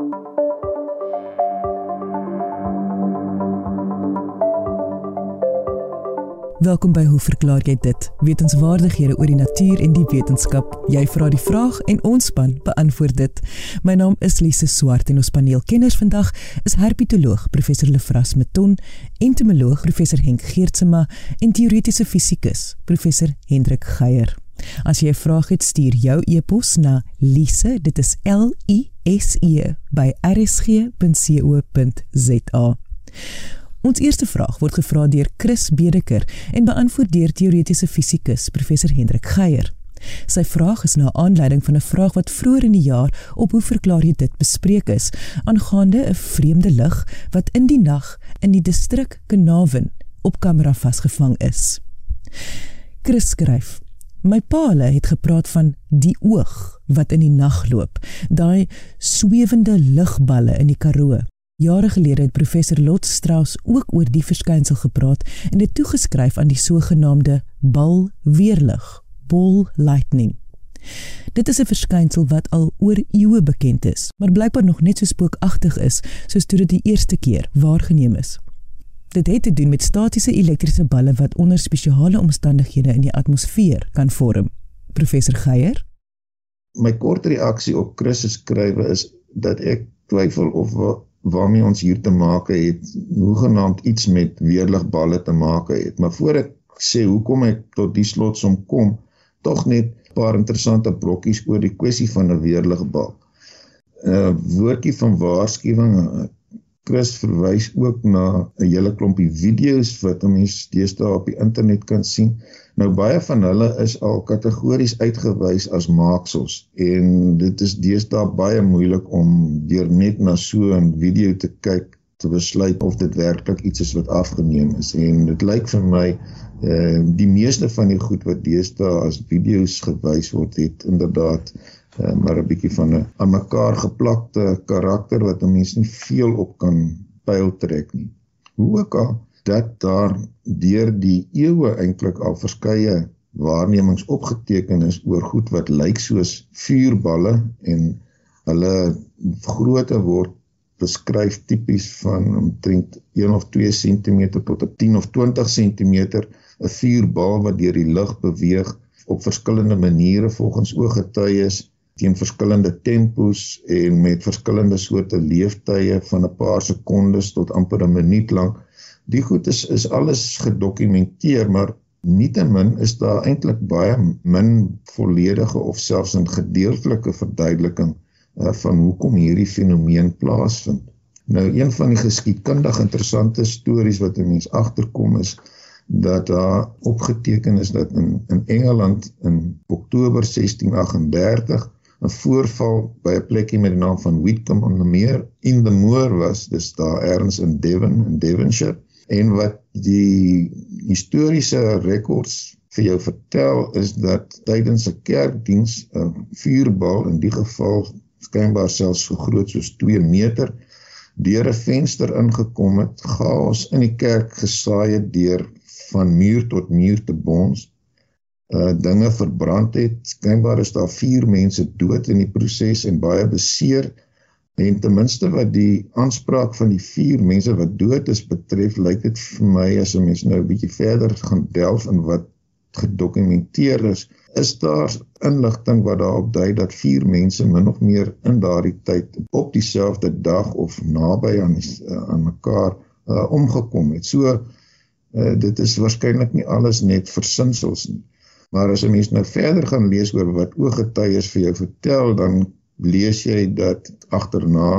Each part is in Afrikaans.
Welkom by Hoe verklaar jy dit? Wetenskapwaardighede oor die natuur en die wetenskap. Jy vra die vraag en ons span beantwoord dit. My naam is Lise Swart en ons paneelkenners vandag is herpetoloog professor Lefras Meton, entomoloog professor Henk Geertsma en teoretiese fisikus professor Hendrik Geier. As jy 'n vraag het, stuur jou e-pos na lise, dit is L I S E by rsg.co.za. Ons eerste vraag word gevra deur Chris Bedeker en beantwoord deur teoretiese fisikus professor Hendrik Geier. Sy vraag is na aanleiding van 'n vraag wat vroeër in die jaar op hoe verklaar jy dit bespreek is aangaande 'n vreemde lig wat in die nag in die distrik Kenawen op kamera vasgevang is. Chris skryf: My paale het gepraat van die oog wat in die nag loop, daai swewende ligballe in die Karoo. Jare gelede het professor Lot Strauss ook oor die verskynsel gepraat en dit toegeskryf aan die sogenaamde bal weerlig, ball lightning. Dit is 'n verskynsel wat al oor eeue bekend is, maar blykbaar nog net so spookagtig is soos toe dit die eerste keer waargeneem is. Dit het te doen met statiese elektriese balle wat onder spesiale omstandighede in die atmosfeer kan vorm. Professor Geier? My kort reaksie op Chris se skrywe is dat ek twyfel of waarmee ons hier te maak het, hoegenaamd iets met weerligballe te maak het. Maar voor ek sê hoekom ek tot die slotsom kom, tog net 'n paar interessante brokkies oor die kwessie van 'n weerligbal. 'n Woordjie van waarskuwing. Chris verwys ook na 'n hele klompie video's wat 'n mens deesdae op die internet kan sien. Nou baie van hulle is al kategories uitgewys as maaksels en dit is deesdae baie moeilik om deur net na so 'n video te kyk te besluit of dit werklik iets is wat afgeneem is. En dit lyk vir my uh, die meeste van die goed wat deesdae as video's gewys word het inderdaad uh, maar 'n bietjie van 'n aan mekaar geplakte karakter wat 'n mens nie veel op kan pyl trek nie. Hoe ook al dat daar deur die eeue eintlik al verskeie waarnemings opgeteken is oor goed wat lyk soos vuurballe en hulle grootte word beskryf tipies van omtrent 1 of 2 cm tot 10 of 20 cm 'n vuurbal wat deur die lug beweeg op verskillende maniere volgens ooggetuies teen verskillende tempos en met verskillende soorte leeftye van 'n paar sekondes tot amper 'n minuut lank die goed is is alles gedokumenteer, maar nietemin is daar eintlik baie min volledige of selfs 'n gedeeltelike verduideliking uh, van hoekom hierdie fenomeen plaasvind. Nou een van die geskiedkundig interessante stories wat 'n mens agterkom is dat daar opgeteken is dat in in Engeland in Oktober 1638 'n voorval by 'n plekkie met die naam van Whitcomb on the Mere in the Moor was, dis daar ergens in Devon in Devonshire En wat die historiese rekords vir jou vertel is dat tydens 'n kerkdiens 'n vuurbal in die geval skynbaar selfs so groot soos 2 meter deur 'n venster ingekom het, chaos in die kerk gesaai het deur van muur tot muur te bons. Uh dinge verbrand het. Skynbaar is daar 4 mense dood in die proses en baie beseer. En ten minste wat die aanspraak van die vier mense wat dood is betref, lyk dit vir my as 'n mens nou 'n bietjie verder gaan delf in wat gedokumenteer is, is daar inligting wat daarop dui dat vier mense min of meer in daardie tyd op dieselfde dag of naby aan aan mekaar uh, omgekom het. So uh, dit is waarskynlik nie alles net versinsels nie. Maar as 'n mens nou verder gaan lees oor wat ooggetuies vir jou vertel, dan lees jy dat agterna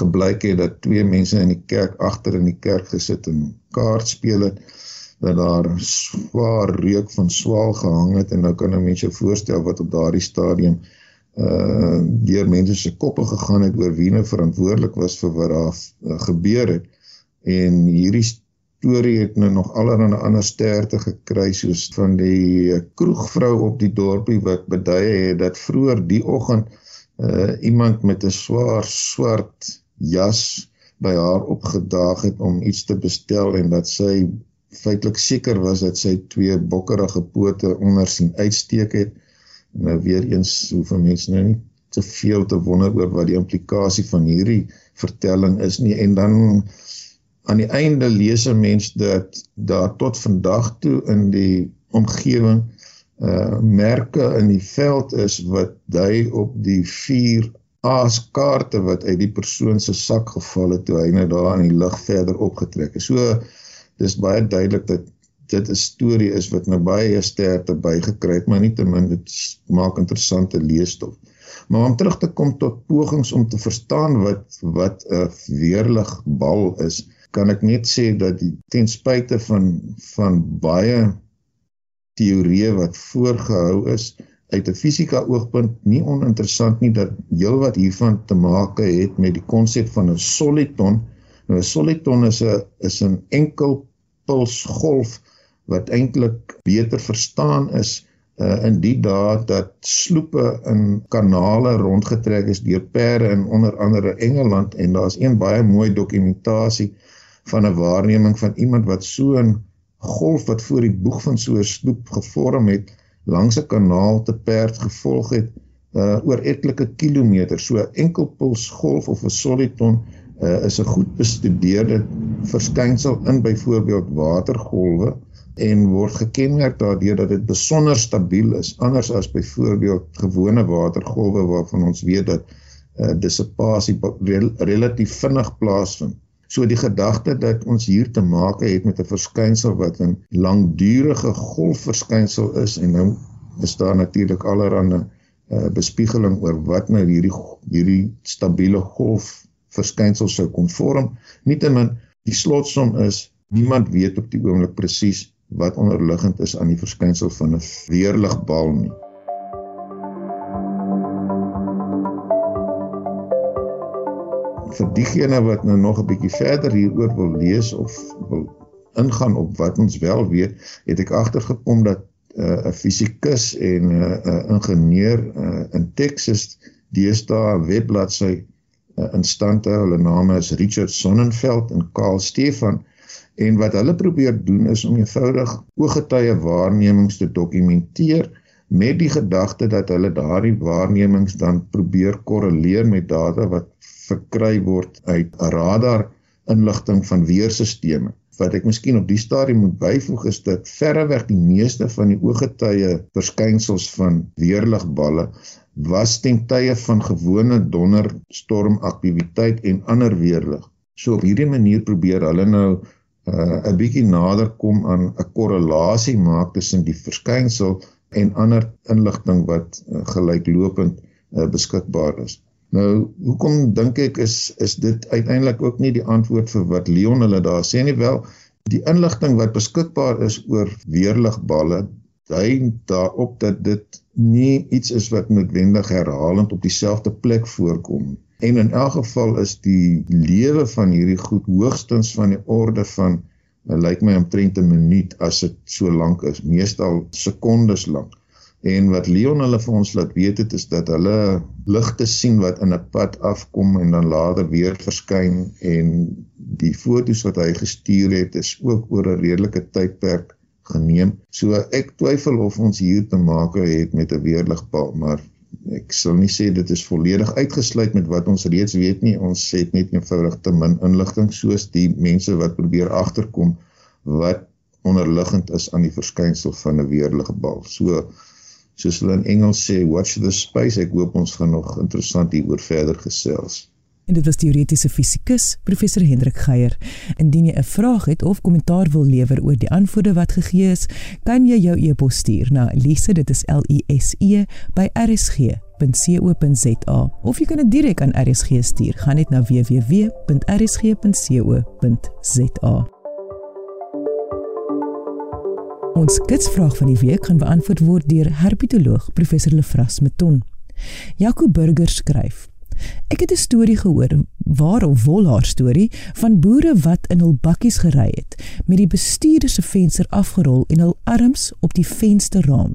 gebleik het dat twee mense in die kerk agter in die kerk gesit en kaart speel het dat daar swaar reuk van swaal gehang het en nou kan 'n mens jou voorstel wat op daardie stadium uh deur mense se koppe gegaan het oor wie nou verantwoordelik was vir wat daar uh, gebeur het. En hierdie storie het nou nog allerlei ander sterte gekry soos van die kroegvrou op die dorpie wat beduie het dat vroeër die oggend uh, iemand met 'n swaar swart jas by haar opgedaag het om iets te bestel en dat sy feitelik seker was dat sy twee bokkerige pote onder sien uitsteek het. Nou weer eens hoeveel mense nou nie te veel te wonder oor wat die implikasie van hierdie vertelling is nie en dan aan die einde lees 'n mens dat daar tot vandag toe in die omgewing uh merke in die veld is wat dui op die vier aaskaarte wat uit die persoon se sak geval het toe hy net daar in die lug verder opgetrek het. So dis baie duidelik dat dit 'n storie is wat nou baie sterkte bygekry het, maar nietemin dit maak interessante leesstof. Maar om terug te kom tot pogings om te verstaan wat wat 'n weerlig bal is, kan ek net sê dat die ten spyte van van baie teorieë wat voorgehou is uit 'n fisika oogpunt nie oninteressant nie dat heelwat hiervan te maak het met die konsep van 'n soliton. Nou 'n soliton is 'n is 'n enkel pulsgolf wat eintlik beter verstaan is uh, in die dae dat sloepe in kanale rondgetrek is deur perde in onder andere Engeland en daar's een baie mooi dokumentasie van 'n waarneming van iemand wat so 'n golf wat voor die boeg van so 'n sloep gevorm het langs 'n kanaal te perd gevolg het uh, oor etlike kilometers so 'n enkelpuls golf of 'n soliton uh, is 'n goed bestudeerde verskynsel in byvoorbeeld watergolwe en word gekenmerk daardeur dat dit besonder stabiel is anders as byvoorbeeld gewone watergolwe waarvan ons weet dat uh, dissipasie rel relatief vinnig plaasvind. So die gedagte dat ons hier te maak het met 'n verskynsel wat 'n langdurige golfverskynsel is en nou is daar natuurlik allerlei uh, bespiegeling oor wat nou hierdie hierdie stabiele golf verskynsel sou kon vorm. Nietemin die slotsom is niemand weet op die oomblik presies wat onderliggend is aan die verskynsel van 'n weerligbal nie. Diegene wat nou nog 'n bietjie verder hieroor wil lees of wil ingaan op wat ons wel weet, het ek agtergekom dat uh, 'n fisikus en 'n uh, uh, ingenieur uh, in Texas deesdae 'n webbladsy uh, in stand hou. Hulle name is Richard Sonnenfeld en Karl Stefan En wat hulle probeer doen is om eenvoudig ooggetuie waarnemings te dokumenteer met die gedagte dat hulle daardie waarnemings dan probeer korreleer met data wat verkry word uit radar inligting van weerstelsels. Wat ek miskien op die stadium moet byvoeg is dat verreweg die meeste van die ooggetuie verskynsels van weerligballe was ten tye van gewone donderstormaktiwiteit en ander weerlig. So op hierdie manier probeer hulle nou uh 'n bietjie nader kom aan 'n korrelasie maak tussen die verskynsel en ander inligting wat uh, gelyklopend uh, beskikbaar is. Nou, hoekom dink ek is is dit uiteindelik ook nie die antwoord vir wat Leon hulle daar sê nie wel die inligting wat beskikbaar is oor weerligballe dui daarop dat dit nie iets is wat noodwendig herhalend op dieselfde plek voorkom nie. En in elk geval is die lewe van hierdie goed hoogstens van die orde van uh, lyk my omtrent 'n minuut as dit so lank is, meestal sekondes lank. En wat Leon hulle vir ons laat weet het is dat hulle ligte sien wat in 'n pad afkom en dan later weer verskyn en die fotos wat hy gestuur het is ook oor 'n redelike tydperk geneem. So ek twyfel of ons hier te maak het met 'n weerligpaal, maar ek sal nie sê dit is volledig uitgesluit met wat ons reeds weet nie. Ons het net eenvoudig te min inligting soos die mense wat probeer agterkom wat onderliggend is aan die verskynsel van 'n weerlige bal. So soos hulle in Engels sê, watch the space. Ek hoop ons gaan nog interessant hieroor verder gesels. En dit was teoretiese fisikus professor Hendrik Geier. Indien jy 'n vraag het of kommentaar wil lewer oor die antwoorde wat gegee is, kan jy jou e-pos stuur na lise dit is l i s e by rsg.co.za of jy kan dit direk aan RSG stuur. Gaan net na www.rsg.co.za. Ons kitsvraag van die week gaan beantwoord word deur herpetoloog professor Lefras Meton. Jaco Burger skryf: Ek het 'n storie gehoor, waar of wol haar storie, van boere wat in hul bakkies gery het met die bestuurder se venster afgerol en hul arms op die vensterraam.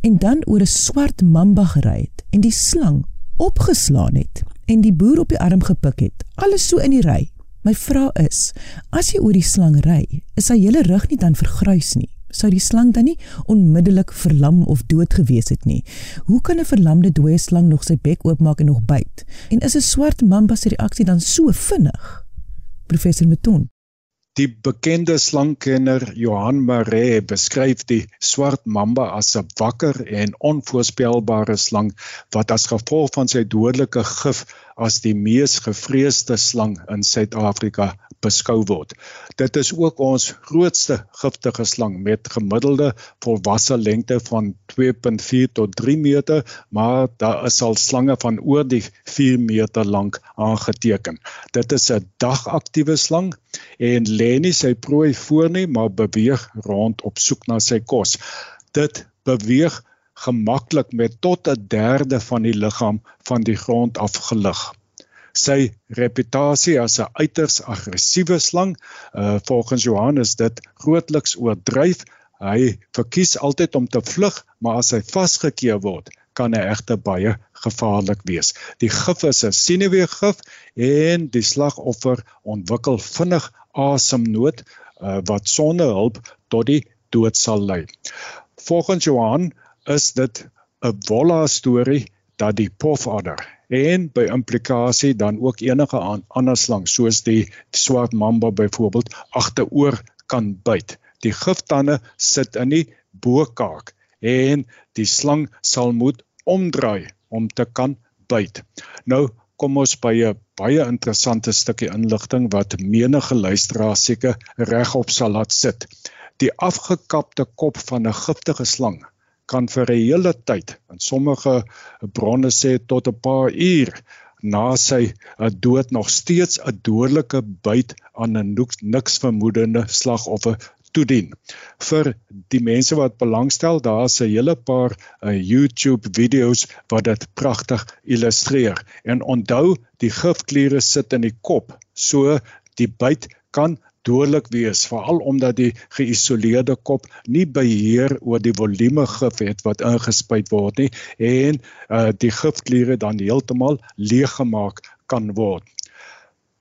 En dan oor 'n swart mamba gery het en die slang opgeslaan het en die boer op die arm gepik het. Alles so in die ry. My vraag is, as jy oor die slang ry, is hy hele rug nie dan vergruis nie? Sou die slang dan nie onmiddellik verlam of dood gewees het nie. Hoe kan 'n verlamde dooie slang nog sy bek oopmaak en nog byt? En is 'n swart mamba se reaksie dan so vinnig? Professor Meton Die bekende slangkenner Johan Maree beskryf die swart mamba as 'n wakker en onvoorspelbare slang wat as gevolg van sy dodelike gif as die mees gevreesde slang in Suid-Afrika beskou word. Dit is ook ons grootste giftige slang met gemiddelde volwasse lengte van 2.4 tot 3 meter, maar daar is al slange van oor die 4 meter lank aangeteken. Dit is 'n dagaktiewe slang en lê nie sy prooi voor nie, maar beweeg rond op soek na sy kos. Dit beweeg gemaklik met tot 'n derde van die liggaam van die grond af gelig sy reputasie as 'n uiters aggressiewe slang. Uh volgens Johannes dit grootliks oordryf. Hy verkies altyd om te vlug, maar as hy vasgekeer word, kan hy egter baie gevaarlik wees. Die gif is 'n senuweegif en die slagoffer ontwikkel vinnig asemnood uh, wat sonder hulp tot die dood sal lei. Volgens Johan is dit 'n wolla storie dat die pofadder en by implikasie dan ook enige ander slang soos die swart mamba byvoorbeeld agteroor kan byt. Die giftande sit in die bokaak en die slang sal moet omdraai om te kan byt. Nou kom ons by 'n baie interessante stukkie inligting wat menige luisteraar seker regop sal laat sit. Die afgekapte kop van 'n giftige slang kan vir 'n hele tyd en sommige bronne sê tot 'n paar uur na sy dood nog steeds 'n dodelike byt aan 'n niks vermoedende slagoffer toedien. Vir die mense wat belangstel, daar's 'n hele paar uh, YouTube video's wat dit pragtig illustreer. En onthou, die gifkliere sit in die kop, so die byt kan dodelik wees veral omdat die geïsoleerde kop nie beheer oor die volume gif het wat ingespuit word nie en uh, die gifkliere dan heeltemal leeggemaak kan word.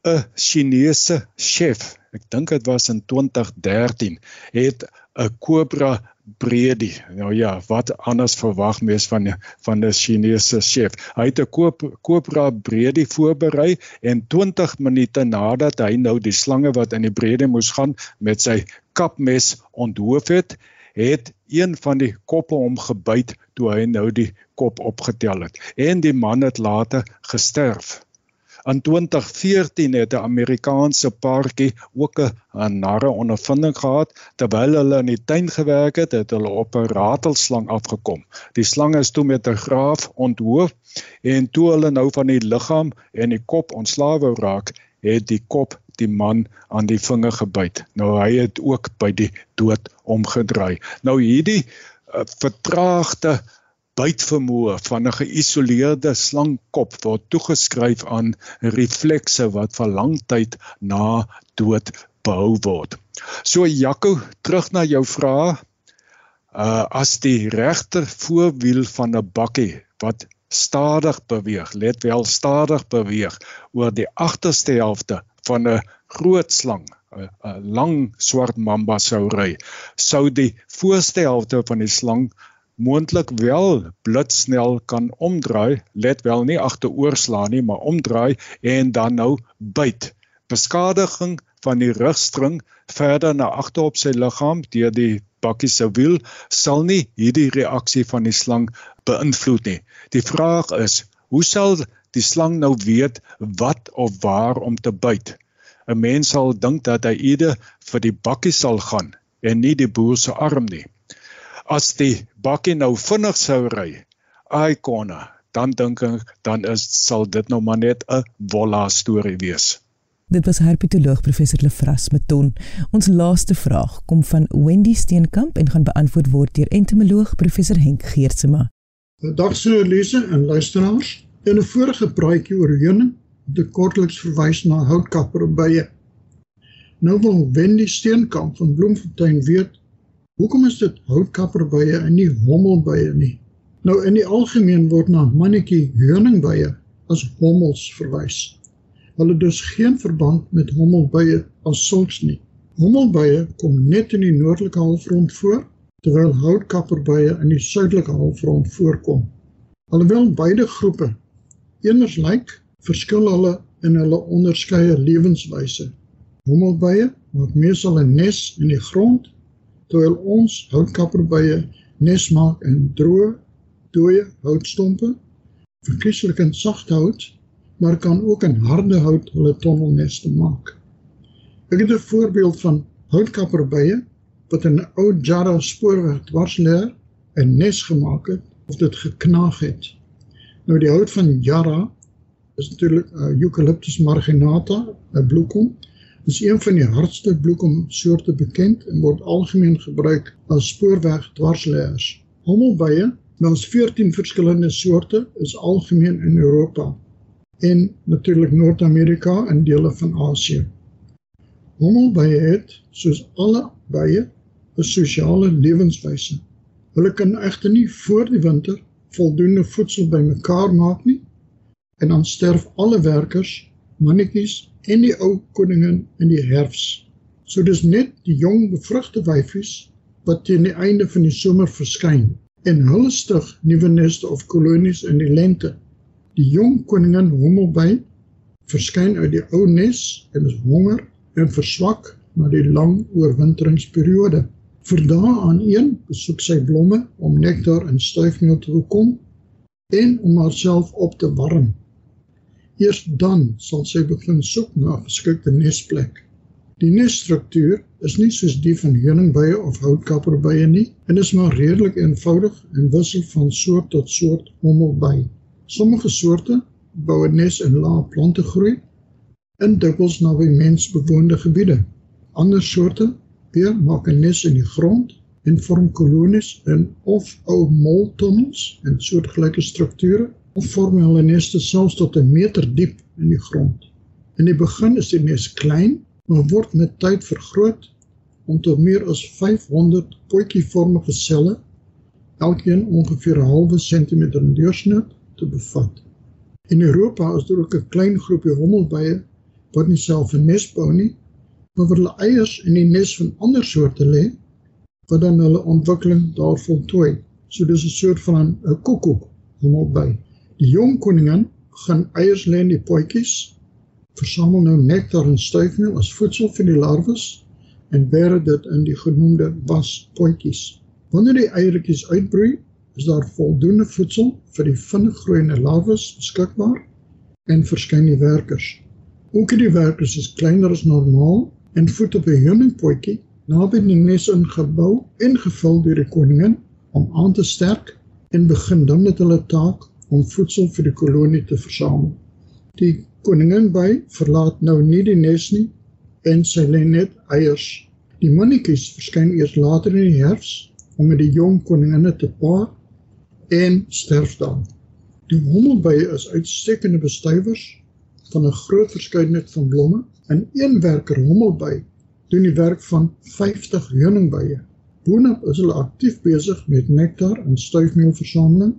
'n Chinese chef, ek dink dit was in 2013, het 'n kobra Bredi. Nou ja, wat anders verwag mens van van 'n Chinese chef. Hy het 'n koop Cobra Bredi voorberei en 20 minute nadat hy nou die slange wat in die Bredi moes gaan met sy kapmes onthoof het, het een van die koppe hom gebyt toe hy nou die kop opgetel het en die man het later gesterf. In 2014 het 'n Amerikaanse paartjie ook 'n narre ondervinding gehad terwyl hulle in die tuin gewerk het, het hulle op 'n ratelslang afgekom. Die slang is toe met 'n graaf onthoof en toe hulle nou van die liggaam en die kop ontslawe raak, het die kop die man aan die vinger gebyt. Nou hy het ook by die dood omgedraai. Nou hierdie uh, vertraagde bytvermoë van 'n geïsoleerde slangkop word toegeskryf aan reflekse wat vir lang tyd na dood behou word. So Jaco, terug na jou vraag. Uh as die regter voorwiel van 'n bakkie wat stadig beweeg, let wel stadig beweeg oor die agterste helfte van 'n groot slang 'n lang swart mamba sou ry, sou die voorste helfte van die slang moontlik wel blitsnel kan omdraai, let wel nie agteroorslaan nie, maar omdraai en dan nou byt. Beskadiging van die rugstring verder na agter op sy liggaam deur die bakkie se wiel sal nie hierdie reaksie van die slang beïnvloed nie. Die vraag is, hoe sal die slang nou weet wat of waar om te byt? 'n Mens sal dink dat hy eerder vir die bakkie sal gaan en nie die boer se arm nie as die bakkie nou vinnig sou ry, ai konna, dan dink ek dan is sal dit nou maar net 'n volla storie wees. Dit was herpetoloog professor Lefras Meton. Ons laaste vraag kom van Wendy Steenkamp en gaan beantwoord word deur entomoloog professor Henk Geertsma. Dag so lese en luisteraars. In 'n vorige praatjie oor heuning het ek kortliks verwys na houtkapper bye. Nou wil Wendy Steenkamp van Bloemfontein weet Hoekom is dit houtkapperbye en nie hommelbye nie? Nou in die algemeen word na mannetjie heuningbye as hommels verwys. Hulle dus geen verband met hommelbye as sulks nie. Hommelbye kom net in die noordelike halfrond voor, terwyl houtkapperbye in die suidelike halfrond voorkom. Alhoewel beide groepe eners lyk, verskil hulle in hulle onderskeie lewenswyse. Hommelbye maak meestal 'n nes in die grond, terwyl ons houtkapperbye nes maak in droë, dooie houtstompe, verkieslik in sagte hout, maar kan ook in harde hout hulle tonnelneste maak. Ek het 'n voorbeeld van houtkapperbye wat in 'n ou Jara spoorweg dwarsleer 'n nes gemaak het of dit geknaag het. Nou die hout van Jara is natuurlik uh, Eucalyptus marginata, 'n bloekom. Is een van die hardste bloekom soorte bekend en word algemeen gebruik as spoorweg dwarsleers. Hommelbye, ons 14 verskillende soorte is algemeen in Europa en natuurlik Noord-Amerika en dele van Asië. Hommelbye het, soos alle bye, 'n sosiale lewenswyse. Hulle kan egter nie voor die winter voldoende voedsel bymekaar maak nie en dan sterf alle werkers, mannetjies en die ou koningin in die herfs. So dis net die jong bevrugte wyfies wat teen die einde van die somer verskyn en hulle stig nuwe neste of kolonies in die lente. Die jong koningin hommelbye verskyn uit die ou nes en is honger en verswak na die lang oorwinteringsperiode. Vir dae aan een besoek sy blomme om nektar en stuifmeel te bekom en om haarself op te warm. Eers dan sal sy begin soek na 'n geskikte nesplek. Die nesstruktuur is nie soos die van heuningbye of houtkapperbye nie en is maar redelik eenvoudig en wissel van soort tot soort hommelby. Sommige soorte bou 'n nes in lae plante groei in dikwels naby mensbewoonde gebiede. Ander soorte weer maak 'n nes in die grond en vorm kolonies in of ou moltunnels en soortgelyke strukture of vorm hulle neste selfs tot 'n meter diep in die grond. In die begin is die nes klein, maar word met tyd vergroot om tot meer as 500 potjievormige selle, elkeen ongeveer 'n halwe sentimeter in deursnit, te bevat. In Europa is daar ook 'n klein groepie hommelbye wat nie self 'n nes bou nie, maar wat hulle eiers in die nes van ander soorte lê wat dan hulle ontwikkeling daar voltooi. So dis 'n soort van 'n koekoek hom by. Die jong koningin gaan eiers lê in die potjies, versamel nou nektar en stuifmeel as voedsel vir die larwes en bêre dit in die genoemde waspotjies. Wanneer die eiertjies uitbroei, is daar voldoende voedsel vir die vinnig groeiende larwes beskikbaar en verskyn die werkers. Ook die werkers is kleiner as normaal en voet op 'n honingpotjie naby die nes ingebou en gevul deur die koningin om aan te sterk en begin dan met hulle taak om voedsel vir die kolonie te versamel. Die koningin by verlaat nou nie die nes nie en sy lê net eiers. Die mannetjies verskyn eers later in die herfs om met die jong koninginne te paar en sterf dan. Die hommelbye is uitstekende bestuivers van 'n groot verskeidenheid van blomme en een werker hommelby doen die werk van 50 heuningbye. Boonop is hulle aktief besig met nektar en stuifmeelversameling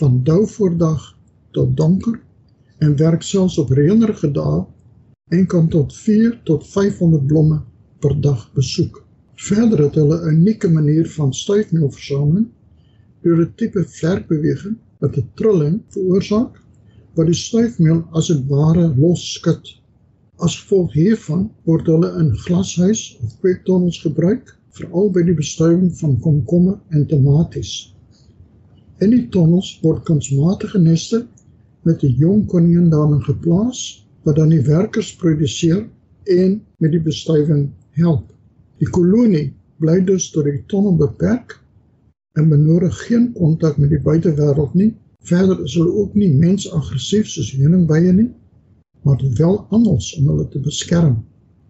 van dou voordag tot donker en werk selfs op reënerige dae en kan tot 4 tot 500 blomme per dag besoek. Verder het hulle 'n unieke manier van stuifmeelversameling deur 'n tipe vlerkbeweging wat 'n trilling veroorsaak wat die stuifmeel as 'n ware losskud. As gevolg hiervan word hulle in glashuis of kweektonnels gebruik, veral by die bestuiving van komkommer en tomaties. In die tonnels word kunsmatige neste met 'n jong koningin daarin geplaas wat dan die werkers produseer en met die bestuiving help. Die kolonie bly dus tot die tonnel beperk en benodig geen kontak met die buitewêreld nie Verder is hulle ook nie mensaggressief soos heuningbye nie, maar wel anders om hulle te beskerm.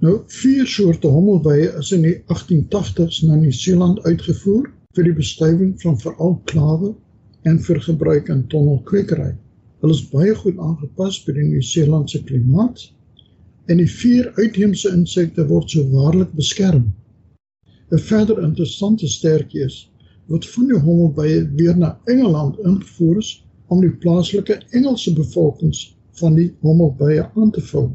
Nou vier soorte hommelbye is in die 1880s na Nieu-Seeland uitgevoer vir die bestuiving van veral klawe en vir gebruik in tonnelkwekery. Hulle is baie goed aangepas by die Nieu-Seelandse klimaat en die vier uitheemse insekte word so waarlik beskerm. 'n Verder interessante sterkie is wat van die hommelbye weer na Engeland ingevoer is om die plaaslike Engelse bevolkings van die hommelbye aan te vul.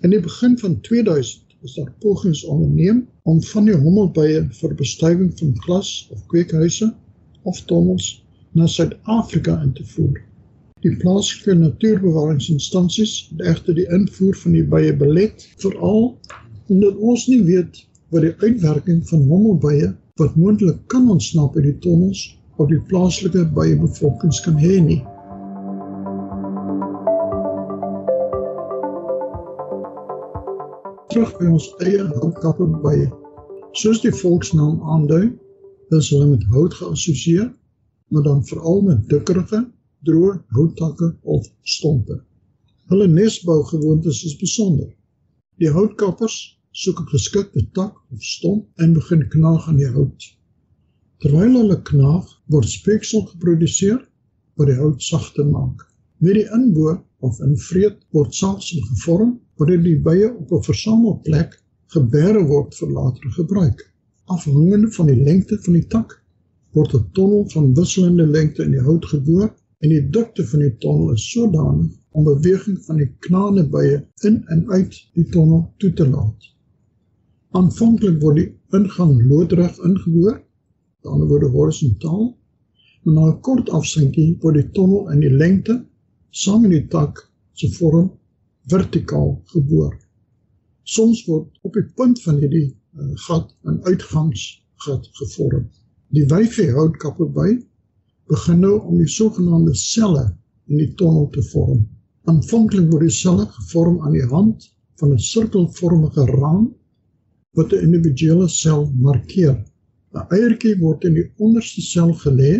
In die begin van 2000 is daar pogings onderneem om van die hommelbye vir bestuiving van glas of kweekhuise of tonnels na Suid-Afrika in te voer. Die plaaslike natuurbewaringsinstansies het egter die invoer van die bye belet, veral omdat ons nie weet wat die uitwerking van hommelbye wat moontlik kan ontsnap uit die tonnels op die plaaslike bye bevolkings kan hê nie. terug by ons eie houtkappe by. Soos die volksnaam aandui, is hulle met hout geassosieer, maar dan veral met dikkerige, droë houttakke of stompe. Hulle nesbougewoontes is besonder. Die houtkappers soek 'n geskikte tak of stomp en begin knaag aan die hout. Terwyl hulle knaag, word speeksel geproduseer wat die hout sagter maak. Met die inboor of invreet word saagsel gevorm wanneer die bye op 'n versamelplek gebeere word vir later gebruik. Afhangende van die lengte van die tak word 'n tonnel van wisselende lengte in die hout geboor en die dikte van die tonnel is sodanig om beweging van die knaande bye in en uit die tonnel toe te laat. Aanvanklik word die ingang loodreg ingeboor, aan die ander woorde horisontaal, maar na 'n kort afsinkie word die tonnel in die lengte saam met die tak se vorm vertikaal geboor. Soms word op die punt van hierdie uh, gat 'n uitgangsgat gevorm. Die wyfie houtkapper by begin nou om die sogenaamde selle in die tonnel te vorm. Aanvanklik word die selle gevorm aan die hand van 'n sirkelvormige raam wat 'n individuele sel markeer. 'n Eiertjie word in die onderste sel gelê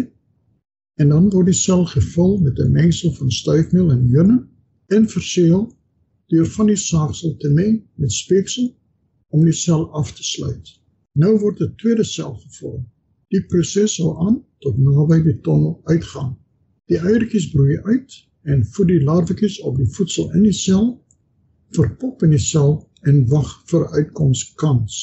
en dan word die sel gevul met 'n mengsel van stuifmeel en heuning en verseël deur van die saagsel te meng met speeksel om die sel af te sluit. Nou word 'n tweede sel gevorm. Die proses sal aan tot naby die tonnel uitgaan. Die eiertjies broei uit en voed die larwetjies op die voedsel in die sel, verpop in die sel en wag vir uitkomskans.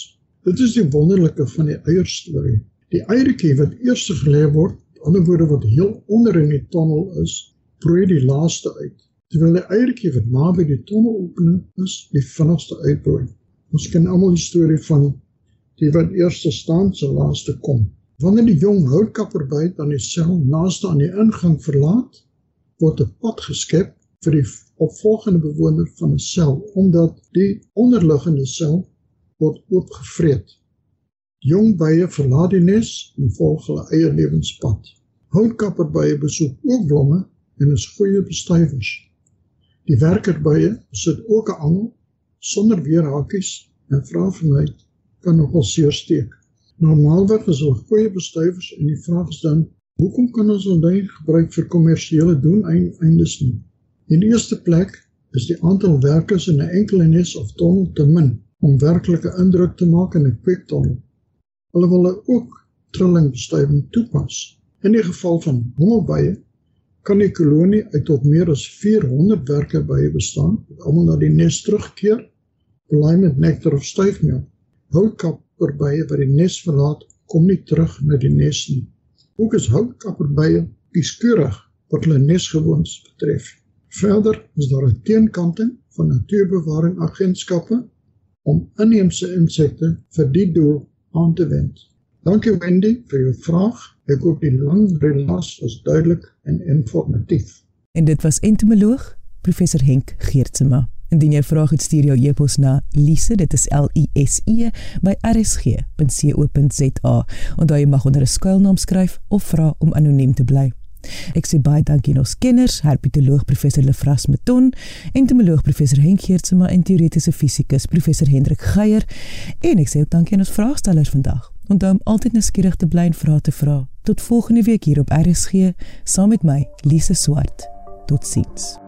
Dit is die wonderlike van die eierstorie. Die eiertjie wat eers gelê word, aan die ander woorde wat heel onder in die tonnel is, broei die laaste uit terwyl die eiertjie wat naby die tonnelopening is, die vinnigste uitbroei. Ons ken almal die storie van die wat eerste staan se laaste kom. Wanneer die jong houtkapper by dan die sel naaste aan die ingang verlaat, word 'n pad geskep vir die opvolgende bewoner van 'n sel omdat die onderliggende sel word oopgevreet. Jong bye verlaat die nes en volg hulle eie lewenspad. Houtkapper bye besoek ook blomme en is goeie bestuivers. Die werkerbye sit ook 'n angel sonder weerhakies en vra vir my kan nogal seer steek. Normaalweg is hulle goeie bestuivers en die vraag is dan hoekom kan ons nie gebruik vir kommersiële doeleindes nie? In die eerste plek is die aantal werkers in 'n enkele nes of tonnel te min om werklike indruk te maak in 'n kweektonnel. Hulle wil ook trillingbestuiving toepas. In die geval van hommelbye kan die kolonie uit tot meer as 400 werke bye bestaan, wat almal na die nes terugkeer, belaai met nektar of stuifmeel. Houtkapperbye wat die nes verlaat, kom nie terug na die nes nie. Ook is houtkapperbye kieskeurig wat hulle nesgewoons betref. Verder is daar 'n teenkanting van natuurbewaring agentskappe om inheemse insekte vir die doel aan te wend. Dankie Wendy vir jou vraag. Ek hoop die lang relaas was duidelik en informatief. En dit was entomoloog professor Henk Geertsma. Indien jy vrae het, stuur jou e-pos na lise, dit is L I S E by rsg.co.za. Onthou jy mag onder 'n skuilnaam skryf of vra om anoniem te bly. Ek sê baie dankie aan ons kenners, herpetoloog professor Lefras Meton, entomoloog professor Henk Geertsma en teoretiese fisikus professor Hendrik Geier en ek sê ook dankie aan ons vraagstellers vandag. Onthou om altyd nuuskierig te bly en vra te vra. Tot volgende week hier op RSG saam met my, Lise Swart. Totsiens.